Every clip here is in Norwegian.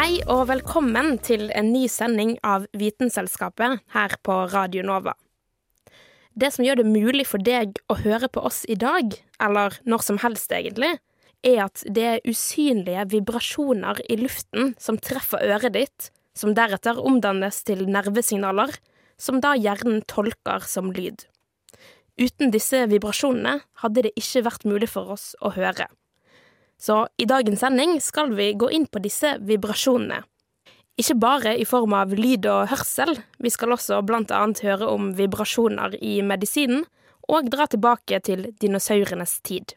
Hei og velkommen til en ny sending av Vitenselskapet her på Radio Nova. Det som gjør det mulig for deg å høre på oss i dag, eller når som helst egentlig, er at det er usynlige vibrasjoner i luften som treffer øret ditt, som deretter omdannes til nervesignaler, som da hjernen tolker som lyd. Uten disse vibrasjonene hadde det ikke vært mulig for oss å høre. Så i dagens sending skal vi gå inn på disse vibrasjonene. Ikke bare i form av lyd og hørsel, vi skal også blant annet høre om vibrasjoner i medisinen, og dra tilbake til dinosaurenes tid.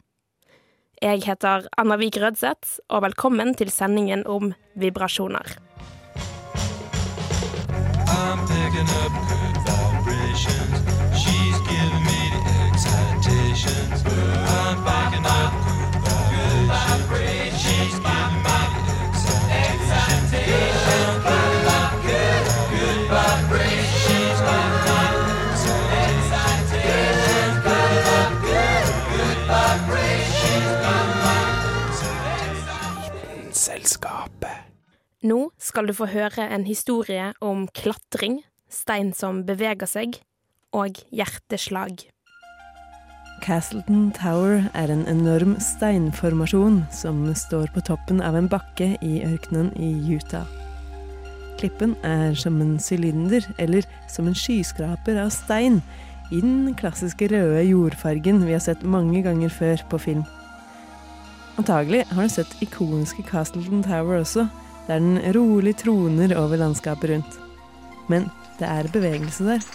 Jeg heter Anna Vik Rødseth, og velkommen til sendingen om vibrasjoner. I'm picking up good vibrations. Nå skal du få høre en historie om klatring, stein som beveger seg, og hjerteslag. Castleton Tower er en enorm steinformasjon som står på toppen av en bakke i ørkenen i Utah. Klippen er som en sylinder, eller som en skyskraper av stein, i den klassiske røde jordfargen vi har sett mange ganger før på film. Antagelig har du sett ikoniske Castleton Tower også, der den rolig troner over landskapet rundt. Men det er bevegelse der.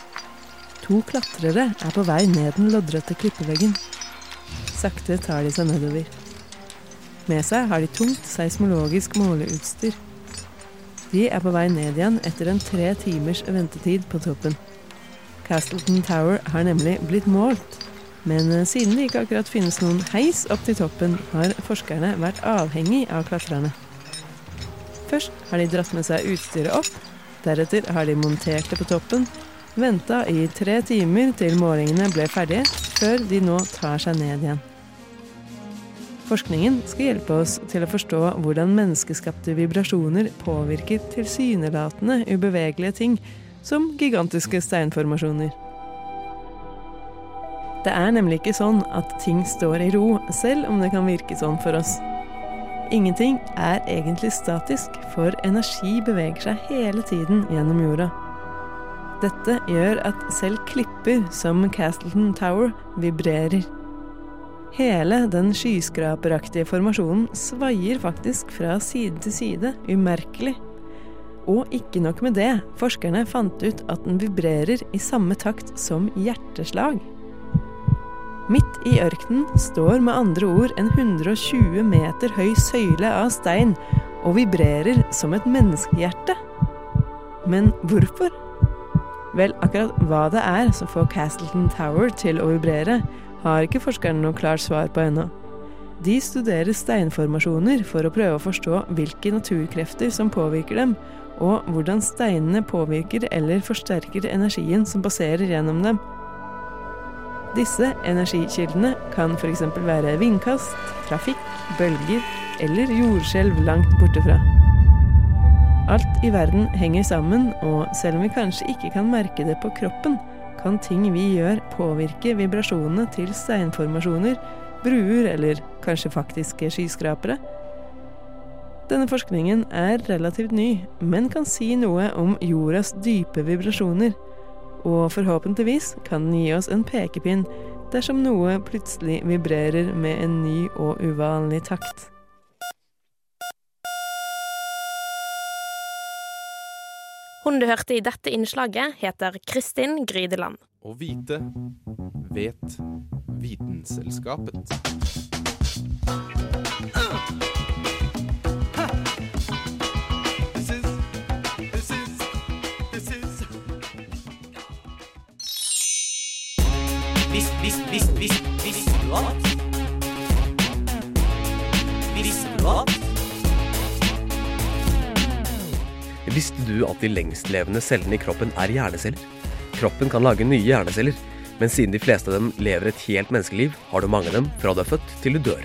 To klatrere er på vei ned den loddrette klippeveggen. Sakte tar de seg nedover. Med seg har de tungt seismologisk måleutstyr. De er på vei ned igjen etter en tre timers ventetid på toppen. Castleton Tower har nemlig blitt målt, men siden det ikke akkurat finnes noen heis opp til toppen, har forskerne vært avhengig av klatrerne. Først har de dratt med seg utstyret opp, deretter har de montert det på toppen, venta i tre timer til målingene ble ferdige, før de nå tar seg ned igjen. Forskningen skal hjelpe oss til å forstå hvordan menneskeskapte vibrasjoner påvirker tilsynelatende ubevegelige ting, som gigantiske steinformasjoner. Det er nemlig ikke sånn at ting står i ro, selv om det kan virke sånn for oss. Ingenting er egentlig statisk, for energi beveger seg hele tiden gjennom jorda. Dette gjør at selv klipper som Castleton Tower vibrerer. Hele den skyskraperaktige formasjonen svaier faktisk fra side til side, umerkelig. Og ikke nok med det, forskerne fant ut at den vibrerer i samme takt som hjerteslag. Midt i ørkenen står med andre ord en 120 meter høy søyle av stein og vibrerer som et menneskehjerte. Men hvorfor? Vel, akkurat hva det er som får Castleton Tower til å vibrere, har ikke forskerne noe klart svar på ennå. De studerer steinformasjoner for å prøve å forstå hvilke naturkrefter som påvirker dem, og hvordan steinene påvirker eller forsterker energien som passerer gjennom dem. Disse energikildene kan f.eks. være vindkast, trafikk, bølger eller jordskjelv langt borte fra. Alt i verden henger sammen, og selv om vi kanskje ikke kan merke det på kroppen, kan ting vi gjør påvirke vibrasjonene til steinformasjoner, bruer eller kanskje faktiske skyskrapere. Denne forskningen er relativt ny, men kan si noe om jordas dype vibrasjoner. Og forhåpentligvis kan den gi oss en pekepinn dersom noe plutselig vibrerer med en ny og uvanlig takt. Hun du hørte i dette innslaget, heter Kristin Grydeland. Å vite vet Vitenselskapet. Du at? Visste du at? Visste du at de lengstlevende cellene i kroppen er hjerneceller? Kroppen kan lage nye hjerneceller, men siden de fleste av dem lever et helt menneskeliv, har du mange av dem fra du er født til du dør.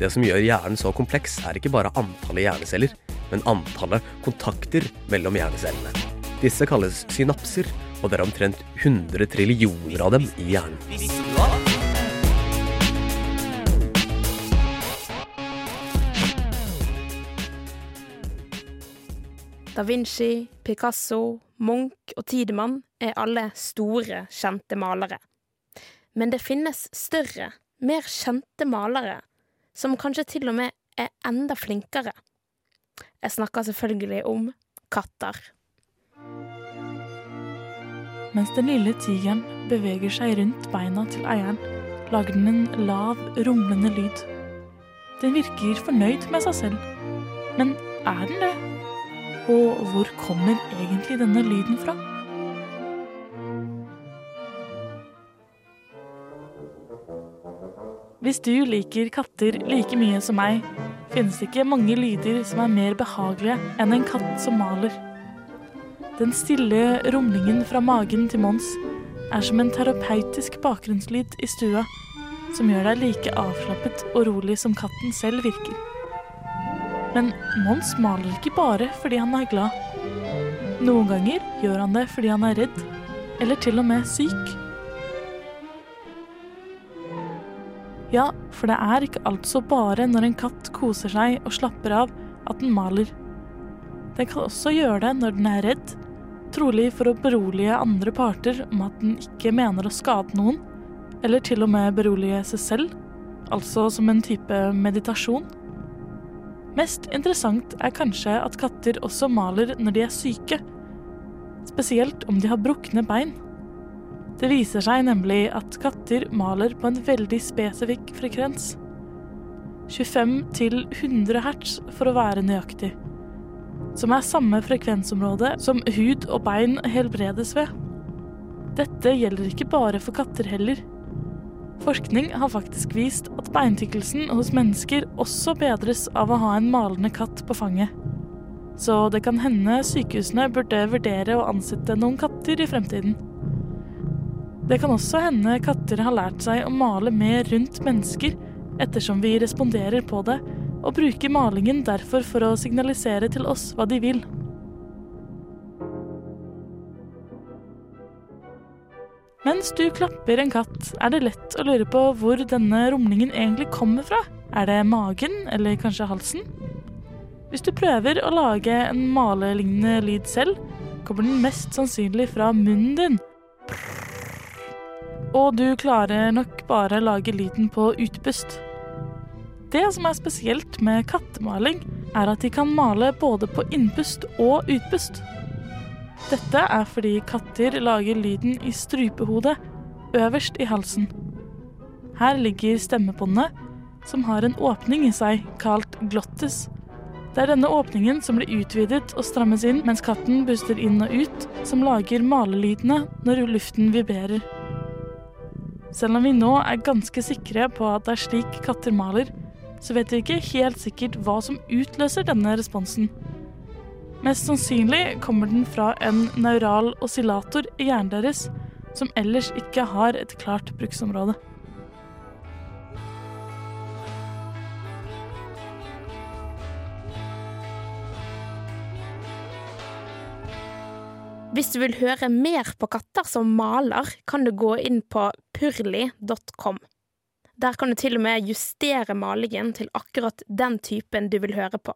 Det som gjør hjernen så kompleks, er ikke bare antallet hjerneceller, men antallet kontakter mellom hjernecellene. Disse kalles synapser, og det er omtrent 100 trillioner av dem i hjernen. Da Vinci, Picasso, Munch og Tidemann er alle store, kjente malere. Men det finnes større, mer kjente malere, som kanskje til og med er enda flinkere. Jeg snakker selvfølgelig om katter. Mens den lille tigeren beveger seg rundt beina til eieren, lager den en lav, rumlende lyd. Den virker fornøyd med seg selv. Men er den det? Og hvor kommer egentlig denne lyden fra? Hvis du liker katter like mye som meg, finnes det ikke mange lyder som er mer behagelige enn en katt som maler. Den stille rumlingen fra magen til Mons er som en terapeutisk bakgrunnslyd i stua, som gjør deg like avslappet og rolig som katten selv virker. Men Mons maler ikke bare fordi han er glad. Noen ganger gjør han det fordi han er redd, eller til og med syk. Ja, for det er ikke altså bare når en katt koser seg og slapper av at den maler. Den kan også gjøre det når den er redd, trolig for å berolige andre parter om at den ikke mener å skade noen, eller til og med berolige seg selv, altså som en type meditasjon. Mest interessant er kanskje at katter også maler når de er syke, spesielt om de har brukne bein. Det viser seg nemlig at katter maler på en veldig spesifikk frekvens. 25 til 100 hertz for å være nøyaktig. Som er samme frekvensområde som hud og bein helbredes ved. Dette gjelder ikke bare for katter heller. Forskning har faktisk vist at beintykkelsen hos mennesker også bedres av å ha en malende katt på fanget. Så det kan hende sykehusene burde vurdere å ansette noen katter i fremtiden. Det kan også hende katter har lært seg å male mer rundt mennesker ettersom vi responderer på det, og bruker malingen derfor for å signalisere til oss hva de vil. Mens du klapper en katt, er det lett å lure på hvor denne rumlingen egentlig kommer fra. Er det magen, eller kanskje halsen? Hvis du prøver å lage en malelignende lyd selv, kommer den mest sannsynlig fra munnen din. Og du klarer nok bare å lage lyden på utpust. Det som er spesielt med kattemaling, er at de kan male både på innpust og utpust. Dette er fordi katter lager lyden i strupehodet, øverst i halsen. Her ligger stemmebåndet, som har en åpning i seg kalt glottis. Det er denne åpningen som blir utvidet og strammes inn mens katten puster inn og ut, som lager malelydene når luften vibrerer. Selv om vi nå er ganske sikre på at det er slik katter maler, så vet vi ikke helt sikkert hva som utløser denne responsen. Mest sannsynlig kommer den fra en neural oscillator i hjernen deres, som ellers ikke har et klart bruksområde. Hvis du vil høre mer på katter som maler, kan du gå inn på purli.com. Der kan du til og med justere malingen til akkurat den typen du vil høre på.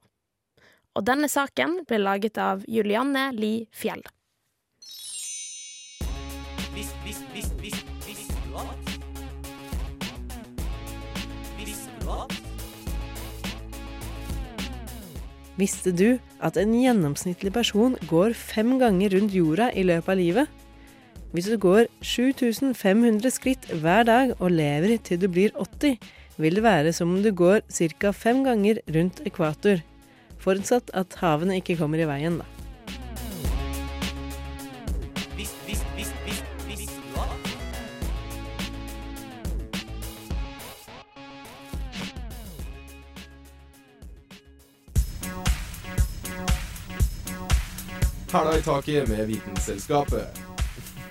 Og denne saken ble laget av Julianne Li Fjell. Du at? Du at? Visste du at en gjennomsnittlig person går fem ganger rundt jorda i løpet av livet? Hvis du går 7500 skritt hver dag og lever til du blir 80, vil det være som om du går ca. fem ganger rundt ekvator. Forutsatt at havene ikke kommer i veien, da. Tæla i taket med Vitenselskapet.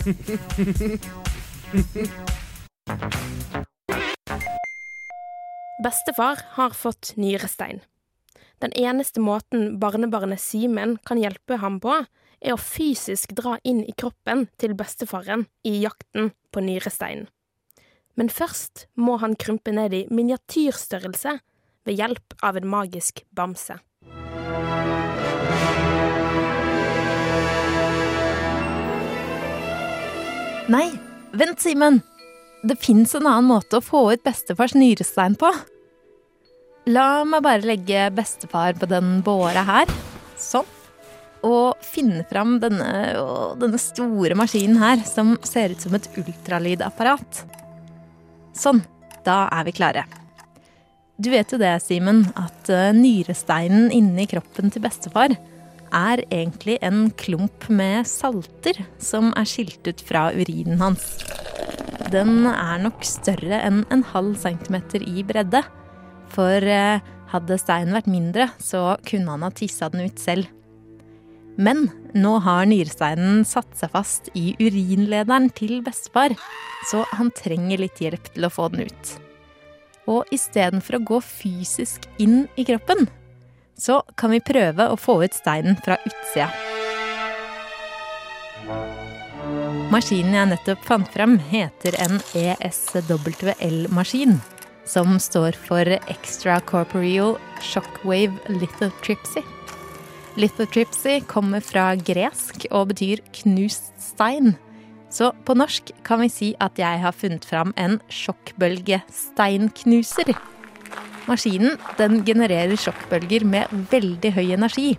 Bestefar har fått nyrestein. Den eneste måten barnebarnet Simen kan hjelpe ham på, er å fysisk dra inn i kroppen til bestefaren i jakten på nyresteinen. Men først må han krympe ned i miniatyrstørrelse ved hjelp av en magisk bamse. Nei, vent, Simen. Det fins en annen måte å få ut bestefars nyrestein på. La meg bare legge bestefar på den båra her. Sånn. Og finne fram denne, å, denne store maskinen her, som ser ut som et ultralydapparat. Sånn. Da er vi klare. Du vet jo det, Simen, at eh, nyresteinen inni kroppen til bestefar er egentlig en klump med salter som er skilt ut fra urinen hans. Den er nok større enn en halv centimeter i bredde. For eh, hadde steinen vært mindre, så kunne han ha tissa den ut selv. Men nå har nyresteinen satt seg fast i urinlederen til bestefar, så han trenger litt hjelp til å få den ut. Og istedenfor å gå fysisk inn i kroppen, så kan vi prøve å få ut steinen fra utsida. Maskinen jeg nettopp fant frem, heter en ESWL-maskin, som står for Extracorporeal Shockwave Lithotripsy. Lithotripsy kommer fra gresk og betyr knust stein. Så på norsk kan vi si at jeg har funnet fram en sjokkbølgesteinknuser. Maskinen den genererer sjokkbølger med veldig høy energi.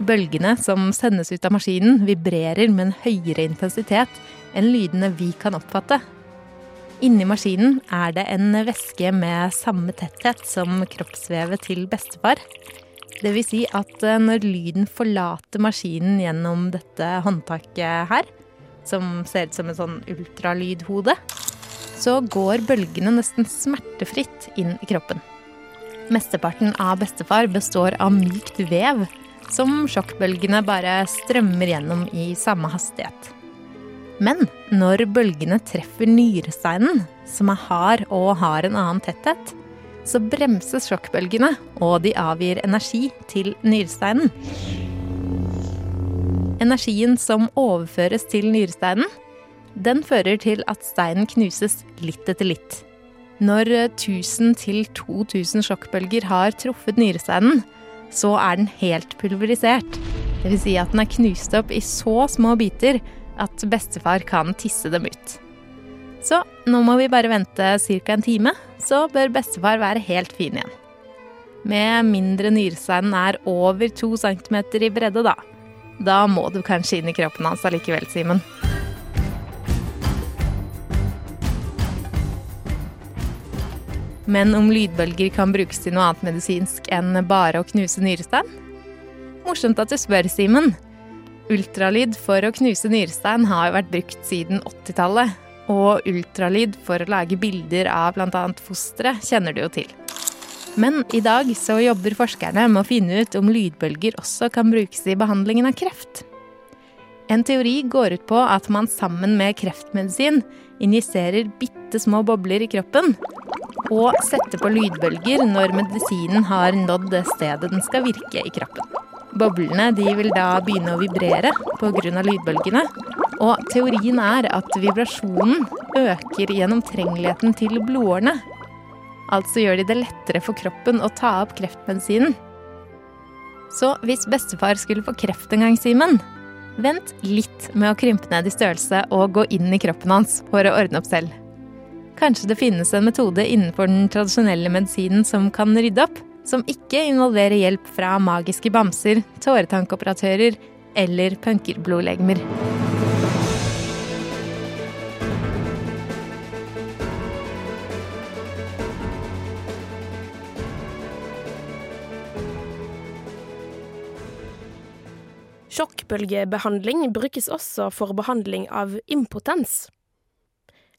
Bølgene som sendes ut av maskinen, vibrerer med en høyere intensitet enn lydene vi kan oppfatte. Inni maskinen er det en væske med samme tetthet som kroppsvevet til bestefar. Det vil si at eh, når lyden forlater maskinen gjennom dette håndtaket her, som ser ut som en sånn ultralydhode, så går bølgene nesten smertefritt inn i kroppen. Mesteparten av bestefar består av mykt vev, som sjokkbølgene bare strømmer gjennom i samme hastighet. Men når bølgene treffer nyresteinen, som er hard og har en annen tetthet, så bremses sjokkbølgene, og de avgir energi til nyresteinen. Energien som overføres til nyresteinen, den fører til at steinen knuses litt etter litt. Når 1000 til 2000 sjokkbølger har truffet nyresteinen, så er den helt pulverisert. Vil si at den er knust opp i så små biter at bestefar kan tisse dem ut. Så nå må vi bare vente ca. en time, så bør bestefar være helt fin igjen. Med mindre nyresteinen er over to centimeter i bredde, da. Da må du kanskje inn i kroppen hans allikevel, Simen. Men om lydbølger kan brukes til noe annet medisinsk enn bare å knuse nyrestein? Morsomt at du spør, Simen. Ultralyd for å knuse nyrestein har jo vært brukt siden 80-tallet. Og ultralyd for å lage bilder av bl.a. fostre kjenner du jo til. Men i dag så jobber forskerne med å finne ut om lydbølger også kan brukes i behandlingen av kreft. En teori går ut på at man sammen med kreftmedisin injiserer bitte små bobler i kroppen og sette på lydbølger når medisinen har nådd det stedet den skal virke i kroppen. Boblene vil da begynne å vibrere pga. lydbølgene. Og teorien er at vibrasjonen øker gjennomtrengeligheten til blodårene. Altså gjør de det lettere for kroppen å ta opp kreftmedisinen. Så hvis bestefar skulle få kreft en gang, Simen, vent litt med å krympe ned i størrelse og gå inn i kroppen hans for å ordne opp selv. Kanskje det finnes en metode innenfor den tradisjonelle medisinen som kan rydde opp, som ikke involverer hjelp fra magiske bamser, tåretankoperatører eller punkerblodlegemer. Sjokkbølgebehandling brukes også for behandling av impotens.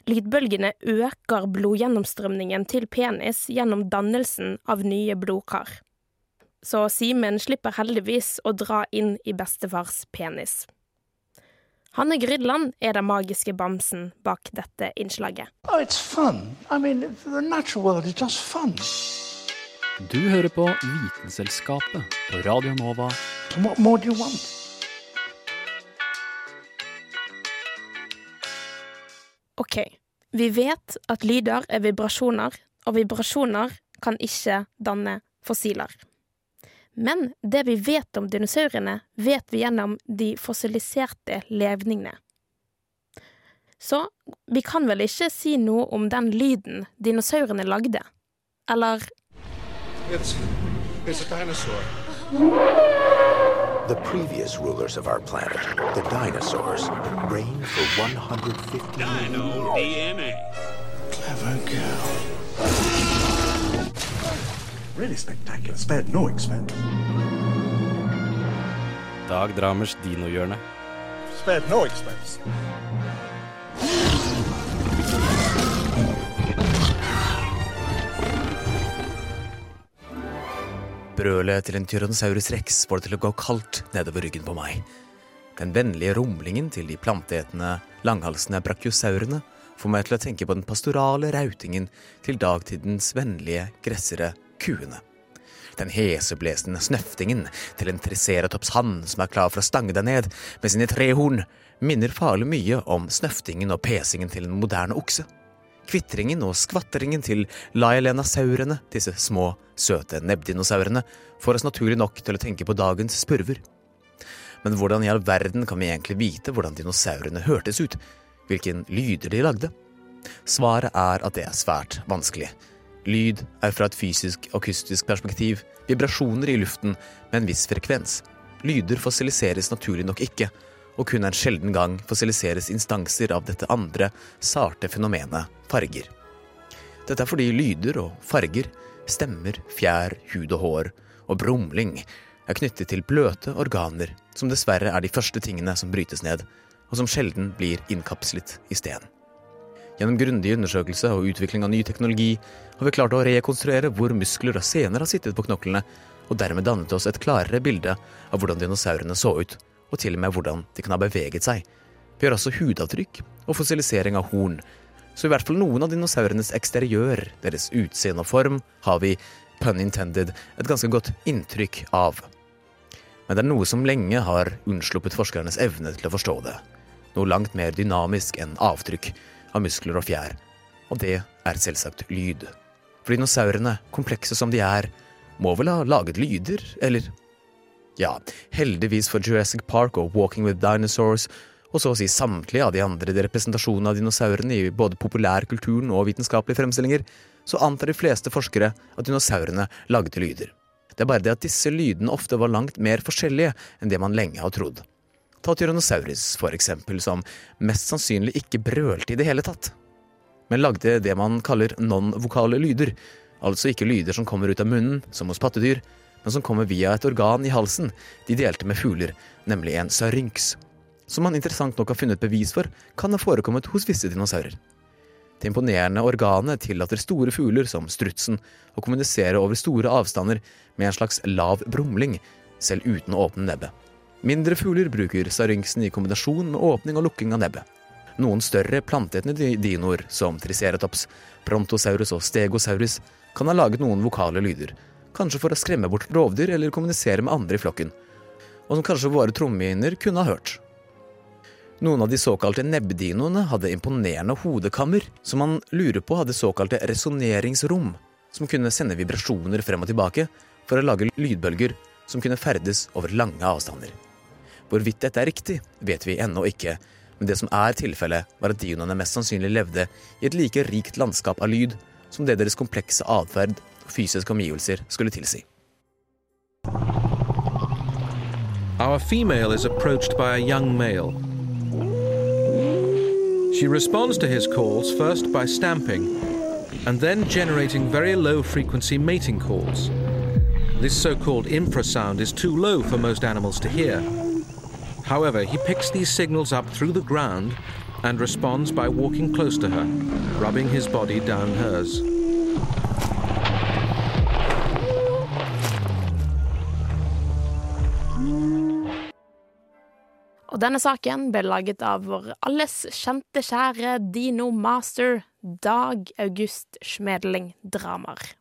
Lydbølgene øker blodgjennomstrømningen til penis gjennom dannelsen av nye blodkar. så Simen slipper heldigvis å dra inn i bestefars penis. Hanne Grydland er den magiske bamsen bak dette innslaget. Oh, it's fun. I mean, the natural world just fun. Du hører på Vitenselskapet på Radio Nova. What more do you want? Ok, vi vet at lyder er vibrasjoner, og vibrasjoner kan ikke danne fossiler. Men det vi vet om dinosaurene, vet vi gjennom de fossiliserte levningene. Så vi kan vel ikke si noe om den lyden dinosaurene lagde? Eller It's, it's a dinosaur. The previous rulers of our planet, the dinosaurs, reigned for 150 Dino DNA. Clever girl. Really spectacular. Spared no expense. Dag Dramers dinohjørne. Spared no expense. Brølet til en Tyrannosaurus rex får det til å gå kaldt nedover ryggen på meg. Den vennlige rumlingen til de planteetende, langhalsende brachiosaurene får meg til å tenke på den pastorale rautingen til dagtidens vennlige, gressere kuene. Den heseblesende snøftingen til en triceratops hann som er klar for å stange deg ned med sine tre horn, minner farlig mye om snøftingen og pesingen til en moderne okse. Kvitringen og skvatteringen til laelenasaurene, disse små, søte nebbdinosaurene, får oss naturlig nok til å tenke på dagens spurver. Men hvordan i all verden kan vi egentlig vite hvordan dinosaurene hørtes ut? Hvilken lyder de lagde? Svaret er at det er svært vanskelig. Lyd er fra et fysisk akustisk perspektiv vibrasjoner i luften med en viss frekvens. Lyder fossiliseres naturlig nok ikke, og kun en sjelden gang fossiliseres instanser av dette andre, sarte fenomenet farger. Dette er fordi lyder og farger, stemmer, fjær, hud og hår og brumling er knyttet til bløte organer, som dessverre er de første tingene som brytes ned, og som sjelden blir innkapslet i sten. Gjennom grundig undersøkelse og utvikling av ny teknologi har vi klart å rekonstruere hvor muskler og sener har sittet på knoklene, og dermed dannet oss et klarere bilde av hvordan dinosaurene så ut, og til og med hvordan de kan ha beveget seg. Vi har også hudavtrykk og fossilisering av horn, så i hvert fall noen av dinosaurenes eksteriør, deres utseende og form, har vi, pun intended, et ganske godt inntrykk av. Men det er noe som lenge har unnsluppet forskernes evne til å forstå det. Noe langt mer dynamisk enn avtrykk av muskler og fjær. Og det er selvsagt lyd. For dinosaurene, komplekse som de er, må vel ha laget lyder, eller? Ja, heldigvis for Jurassic Park og Walking with Dinosaurs, og så å si samtlige av de andre representasjonene av dinosaurene i både populærkulturen og vitenskapelige fremstillinger, så antar de fleste forskere at dinosaurene lagde lyder. Det er bare det at disse lydene ofte var langt mer forskjellige enn det man lenge har trodd. Ta Tyrannosaurus, for eksempel, som mest sannsynlig ikke brølte i det hele tatt, men lagde det man kaller non-vokale lyder, altså ikke lyder som kommer ut av munnen, som hos pattedyr, men som kommer via et organ i halsen de delte med fugler, nemlig en syrinx, som man interessant nok har funnet bevis for kan ha forekommet hos visse dinosaurer. Det imponerende organet tillater store fugler som strutsen å kommunisere over store avstander med en slags lav brumling, selv uten å åpne nebbet. Mindre fugler bruker syrinxen i kombinasjon med åpning og lukking av nebbet. Noen større planteetende dinoer, som triceratops, prontosaurus og stegosaurus, kan ha laget noen vokale lyder, kanskje for å skremme bort rovdyr eller kommunisere med andre i flokken, og som kanskje våre trommehinner kunne ha hørt. Noen av de såkalte nebbdinoene hadde imponerende hodekammer, som man lurer på hadde såkalte resonneringsrom, som kunne sende vibrasjoner frem og tilbake for å lage lydbølger som kunne ferdes over lange avstander. Hvorvidt dette er riktig, vet vi ennå ikke, men det som er tilfellet, var at dinoene mest sannsynlig levde i et like rikt landskap av lyd som det deres komplekse atferd fysiske omgivelser skulle tilsi. Our female is approached by a young male. She responds to his calls first by stamping and then generating very low frequency mating calls. This so called infrasound is too low for most animals to hear. However, he picks these signals up through the ground and responds by walking close to her, rubbing his body down hers. Denne saken ble laget av vår alles kjente, kjære Dino Master, Dag August Schmedling Dramar.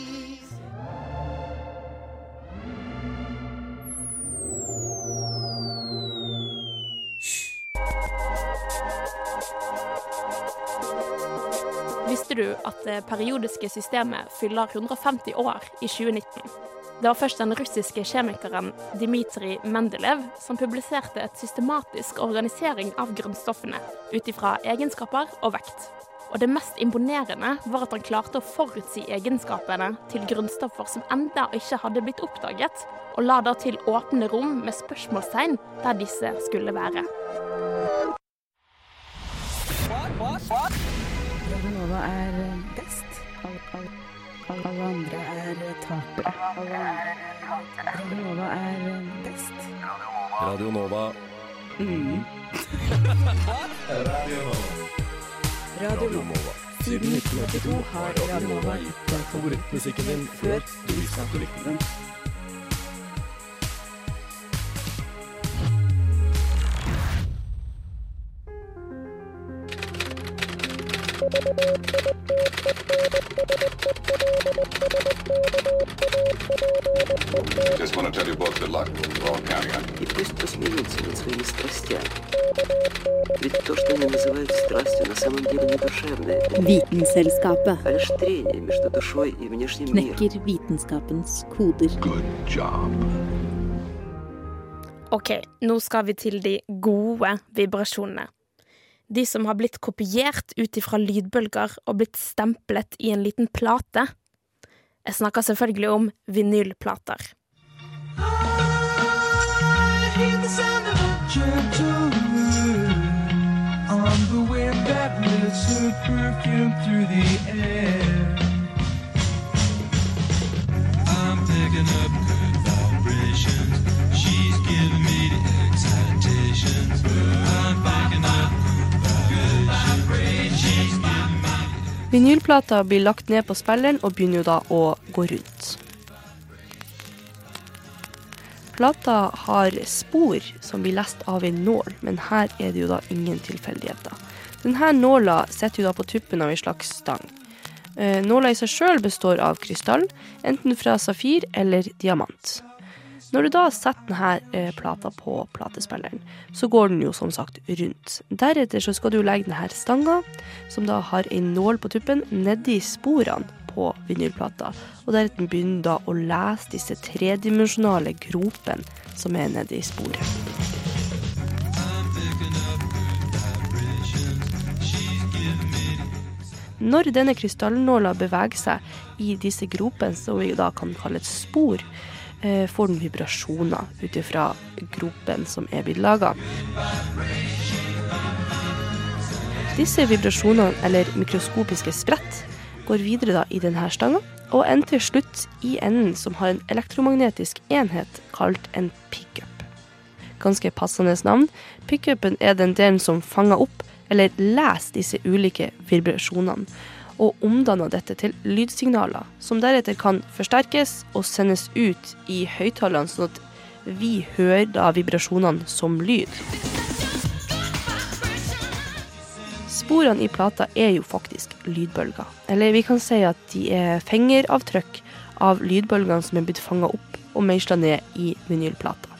Du at det periodiske systemet fyller 150 år i 2019? Det var først den russiske kjemikeren Dmitrij Mendelev som publiserte et systematisk organisering av grunnstoffene ut ifra egenskaper og vekt. Og det mest imponerende var at han klarte å forutsi egenskapene til grunnstoffer som enda ikke hadde blitt oppdaget, og la da til åpne rom med spørsmålstegn der disse skulle være. Radio Nova er eh, best. Alle, alle, alle, alle andre er eh, tapere. Alle andre- Radio Nova er eh, best. Radio Nova. Mm. Radio Nova. Siden 1982 har Radio Nova gitt deg Favorittmusikken din før du visste at du likte den. Vitenskapet. Knekker vitenskapens koder. OK, nå skal vi til de gode vibrasjonene. De som har blitt kopiert ut ifra lydbølger og blitt stemplet i en liten plate. Jeg snakker selvfølgelig om vinylplater. Perfume through the air. I'm picking up good vibrations. She's giving me the excitations. I'm picking up good vibrations. She's giving me Vinylplata blir lagt ned på spilleren og begynner jo da å gå rundt. Plata har spor som blir lest av en nål, men her er det jo da ingen tilfeldigheter. Denne nåla sitter jo da på tuppen av en slags stang. Eh, Nåla i seg sjøl består av krystall, enten fra safir eller diamant. Når du da setter denne eh, plata på platespilleren, så går den jo som sagt rundt. Deretter så skal du legge denne stanga, som da har en nål på tuppen, nedi sporene på vinylplata. Og deretter begynner da å lese disse tredimensjonale gropene som er nedi sporet. Når denne krystallnåla beveger seg i disse gropene, som vi da kan kalle et spor, eh, får den vibrasjoner ut ifra gropen som er blitt laga. Disse vibrasjonene, eller mikroskopiske sprett, går videre da i denne stanga, og ender til slutt i enden som har en elektromagnetisk enhet kalt en pickup. Ganske passende navn. Pickupen er den delen som fanger opp eller leser disse ulike vibrasjonene, og omdanner dette til lydsignaler, som deretter kan forsterkes og sendes ut i høyttalerne, sånn at vi hører da vibrasjonene som lyd. Sporene i plata er jo faktisk lydbølger. Eller vi kan si at de er fingeravtrykk av lydbølgene som er blitt fanga opp og meisla ned i vinylplata.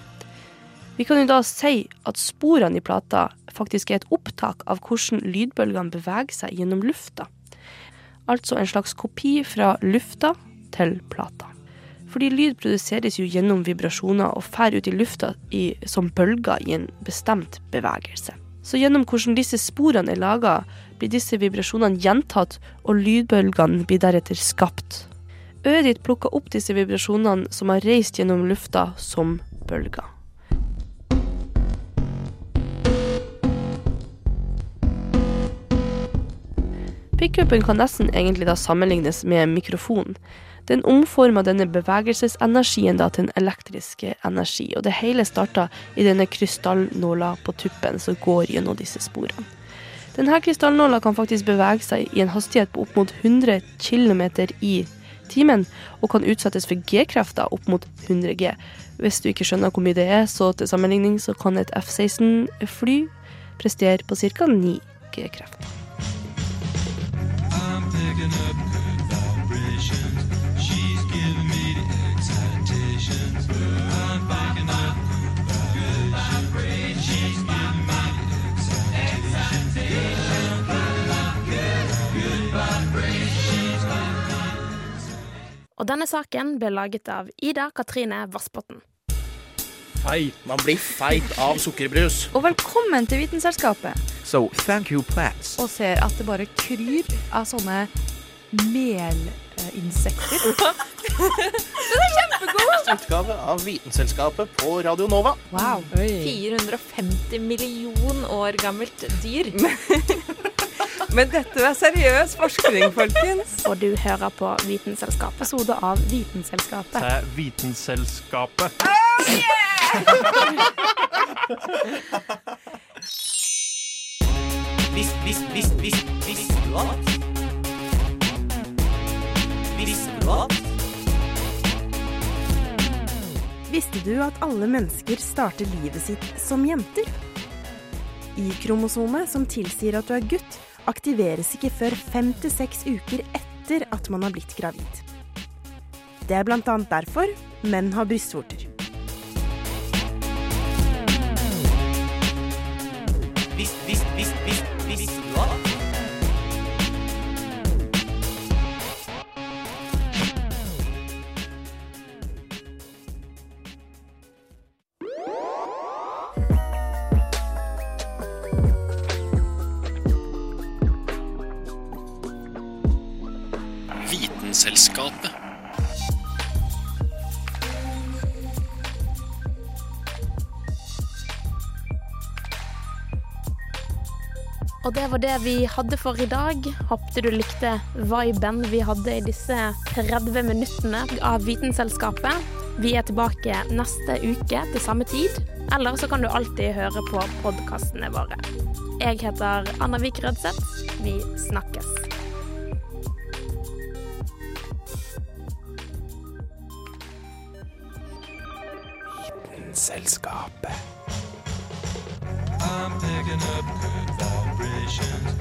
Vi kan jo da si at sporene i plata faktisk er et opptak av hvordan lydbølgene beveger seg gjennom lufta. Altså en slags kopi fra lufta til plata. Fordi lyd produseres jo gjennom vibrasjoner og fer ut i lufta i, som bølger i en bestemt bevegelse. Så gjennom hvordan disse sporene er laga, blir disse vibrasjonene gjentatt, og lydbølgene blir deretter skapt. Øret ditt plukker opp disse vibrasjonene som har reist gjennom lufta som bølger. Pickupen kan nesten egentlig da sammenlignes med en mikrofon. Den omformer denne bevegelsesenergien da til en elektrisk energi, og det hele starter i denne krystallnåla på tuppen som går gjennom disse sporene. Denne krystallnåla kan faktisk bevege seg i en hastighet på opp mot 100 km i timen, og kan utsettes for G-krefter opp mot 100 G. Hvis du ikke skjønner hvor mye det er, så til sammenligning så kan et F-16-fly prestere på ca. 9 G-krefter. Picking up good vibrations. She's giving me the excitations. I'm picking up good vibrations. She's giving me the excitations. Og denne saken ble laget av Ida Katrine Vassbotn. Feit. Man blir feit av sukkerbrus. Og velkommen til Vitenselskapet. So, thank you, plants. Og ser at det bare kryr av sånne melinsekter. Den er kjempegod! Utgave av Vitenselskapet på Radio Nova. Wow. 450 million år gammelt dyr. Men dette er seriøs forskning, folkens. Og du hører på Vitenselskapet. Episode av Vitenselskapet. Til Vitenselskapet. Vis, vis, vis, vis, visste du at? Visste du at? Alle mennesker starter livet sitt som jenter? Y-kromosomet som tilsier at du er gutt, aktiveres ikke før fem til seks uker etter at man har blitt gravid. Det er annet derfor menn har brystvorter. this, this. Var det vi hadde for i dag. Håpte du likte viben vi hadde i disse 30 minuttene av Vitenselskapet. Vi er tilbake neste uke til samme tid. Eller så kan du alltid høre på podkastene våre. Jeg heter Anna Vik Rødseth. Vi snakkes. Vitenselskapet. I'm picking up good